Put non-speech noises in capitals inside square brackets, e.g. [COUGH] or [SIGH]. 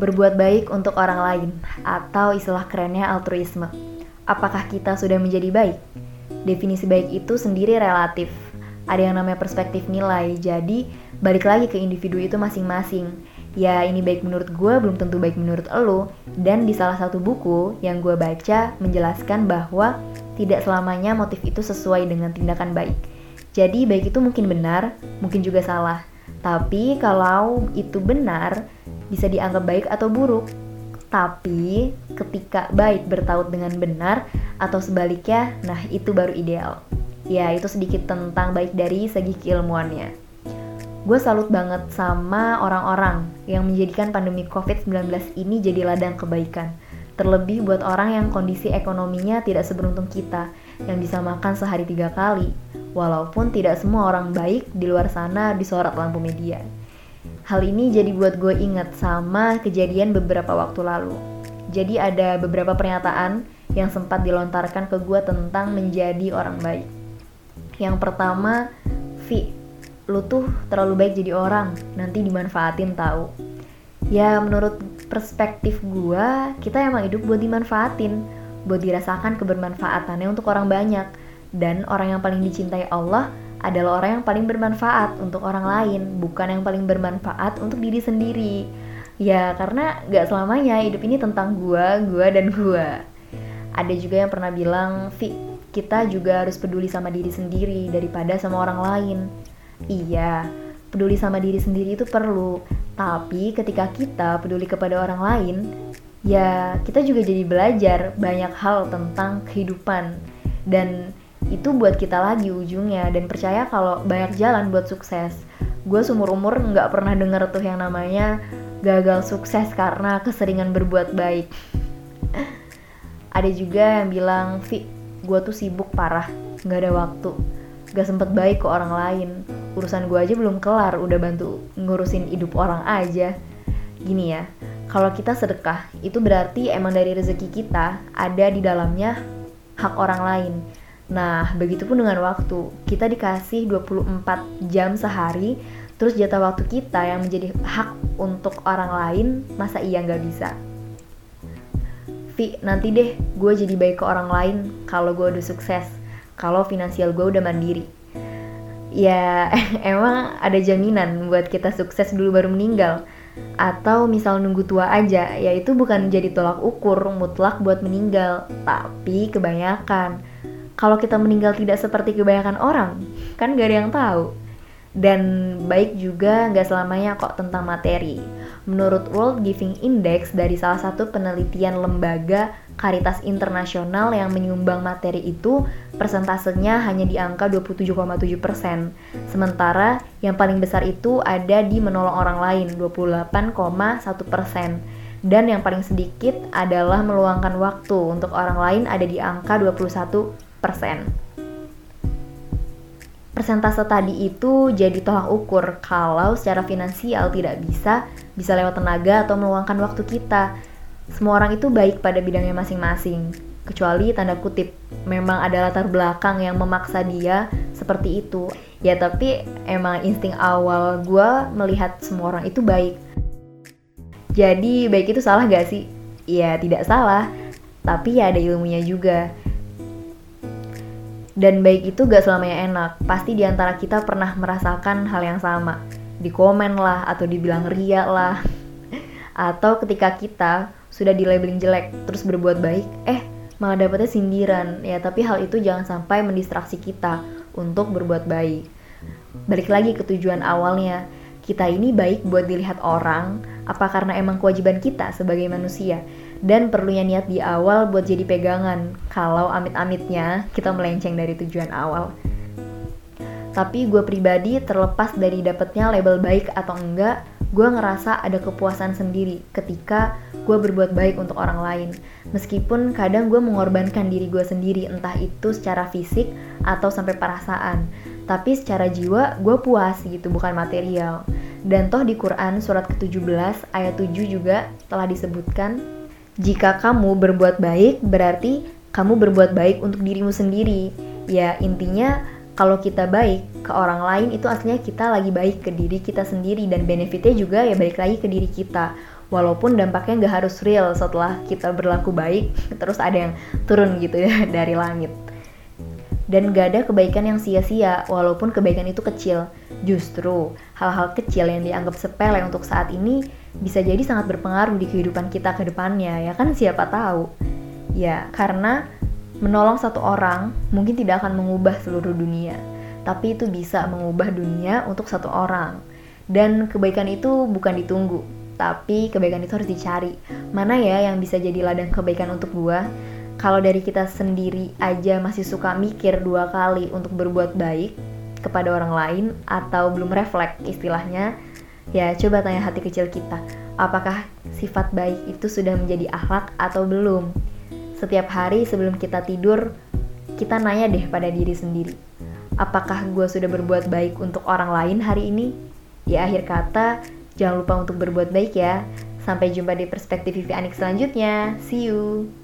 Berbuat baik untuk orang lain, atau istilah kerennya altruisme. Apakah kita sudah menjadi baik? Definisi baik itu sendiri relatif. Ada yang namanya perspektif nilai, jadi balik lagi ke individu itu masing-masing. Ya ini baik menurut gue belum tentu baik menurut lo. Dan di salah satu buku yang gue baca menjelaskan bahwa tidak selamanya motif itu sesuai dengan tindakan baik. Jadi baik itu mungkin benar, mungkin juga salah. Tapi kalau itu benar, bisa dianggap baik atau buruk. Tapi ketika baik bertaut dengan benar atau sebaliknya, nah itu baru ideal. Ya, itu sedikit tentang baik dari segi keilmuannya. Gue salut banget sama orang-orang yang menjadikan pandemi COVID-19 ini jadi ladang kebaikan. Terlebih buat orang yang kondisi ekonominya tidak seberuntung kita, yang bisa makan sehari tiga kali. Walaupun tidak semua orang baik di luar sana disorot lampu media. Hal ini jadi buat gue inget sama kejadian beberapa waktu lalu. Jadi ada beberapa pernyataan yang sempat dilontarkan ke gue tentang menjadi orang baik. Yang pertama, Vi, lu tuh terlalu baik jadi orang, nanti dimanfaatin tahu. Ya menurut perspektif gue, kita emang hidup buat dimanfaatin, buat dirasakan kebermanfaatannya untuk orang banyak. Dan orang yang paling dicintai Allah adalah orang yang paling bermanfaat untuk orang lain, bukan yang paling bermanfaat untuk diri sendiri. Ya, karena gak selamanya hidup ini tentang gua, gua, dan gua. Ada juga yang pernah bilang, Vi, kita juga harus peduli sama diri sendiri daripada sama orang lain. Iya, peduli sama diri sendiri itu perlu, tapi ketika kita peduli kepada orang lain, ya kita juga jadi belajar banyak hal tentang kehidupan. Dan itu buat kita lagi ujungnya. Dan percaya kalau banyak jalan buat sukses. Gue seumur umur nggak pernah denger tuh yang namanya gagal sukses karena keseringan berbuat baik. [LAUGHS] Ada juga yang bilang Vi gue tuh sibuk parah nggak ada waktu. Gak sempet baik ke orang lain. Urusan gue aja belum kelar udah bantu ngurusin hidup orang aja. Gini ya kalau kita sedekah itu berarti emang dari rezeki kita ada di dalamnya hak orang lain Nah, begitupun dengan waktu. Kita dikasih 24 jam sehari, terus jatah waktu kita yang menjadi hak untuk orang lain, masa iya nggak bisa? Vi, nanti deh gue jadi baik ke orang lain kalau gue udah sukses, kalau finansial gue udah mandiri. Ya, [LAUGHS] emang ada jaminan buat kita sukses dulu baru meninggal. Atau misal nunggu tua aja, ya itu bukan jadi tolak ukur mutlak buat meninggal, tapi kebanyakan kalau kita meninggal tidak seperti kebanyakan orang, kan gak ada yang tahu. Dan baik juga gak selamanya kok tentang materi. Menurut World Giving Index dari salah satu penelitian lembaga Karitas Internasional yang menyumbang materi itu persentasenya hanya di angka 27,7%. Sementara yang paling besar itu ada di menolong orang lain 28,1%. Dan yang paling sedikit adalah meluangkan waktu untuk orang lain ada di angka 21 Persentase tadi itu jadi tolak ukur kalau secara finansial tidak bisa, bisa lewat tenaga atau meluangkan waktu kita. Semua orang itu baik pada bidangnya masing-masing, kecuali tanda kutip memang ada latar belakang yang memaksa dia seperti itu. Ya tapi emang insting awal gue melihat semua orang itu baik. Jadi baik itu salah gak sih? Ya tidak salah, tapi ya ada ilmunya juga dan baik itu gak selamanya enak. Pasti di antara kita pernah merasakan hal yang sama. Di komen lah, atau dibilang ria lah. [LAUGHS] atau ketika kita sudah di labeling jelek, terus berbuat baik, eh malah dapetnya sindiran. Ya tapi hal itu jangan sampai mendistraksi kita untuk berbuat baik. Balik lagi ke tujuan awalnya, kita ini baik buat dilihat orang, apa karena emang kewajiban kita sebagai manusia dan perlunya niat di awal buat jadi pegangan kalau amit-amitnya kita melenceng dari tujuan awal. Tapi gue pribadi terlepas dari dapetnya label baik atau enggak, gue ngerasa ada kepuasan sendiri ketika gue berbuat baik untuk orang lain. Meskipun kadang gue mengorbankan diri gue sendiri, entah itu secara fisik atau sampai perasaan. Tapi secara jiwa gue puas gitu, bukan material. Dan toh di Quran surat ke-17 ayat 7 juga telah disebutkan jika kamu berbuat baik, berarti kamu berbuat baik untuk dirimu sendiri. Ya, intinya kalau kita baik ke orang lain itu aslinya kita lagi baik ke diri kita sendiri dan benefitnya juga ya balik lagi ke diri kita. Walaupun dampaknya nggak harus real setelah kita berlaku baik, terus ada yang turun gitu ya [LAUGHS] dari langit. Dan gak ada kebaikan yang sia-sia, walaupun kebaikan itu kecil. Justru, hal-hal kecil yang dianggap sepele untuk saat ini bisa jadi sangat berpengaruh di kehidupan kita ke depannya, ya kan siapa tahu. Ya, karena menolong satu orang mungkin tidak akan mengubah seluruh dunia, tapi itu bisa mengubah dunia untuk satu orang. Dan kebaikan itu bukan ditunggu, tapi kebaikan itu harus dicari. Mana ya yang bisa jadi ladang kebaikan untuk gua? Kalau dari kita sendiri aja masih suka mikir dua kali untuk berbuat baik kepada orang lain atau belum refleks istilahnya, ya coba tanya hati kecil kita, apakah sifat baik itu sudah menjadi akhlak atau belum? Setiap hari sebelum kita tidur, kita nanya deh pada diri sendiri, apakah gue sudah berbuat baik untuk orang lain hari ini? Di akhir kata, jangan lupa untuk berbuat baik ya. Sampai jumpa di perspektif Vivi Anik selanjutnya. See you!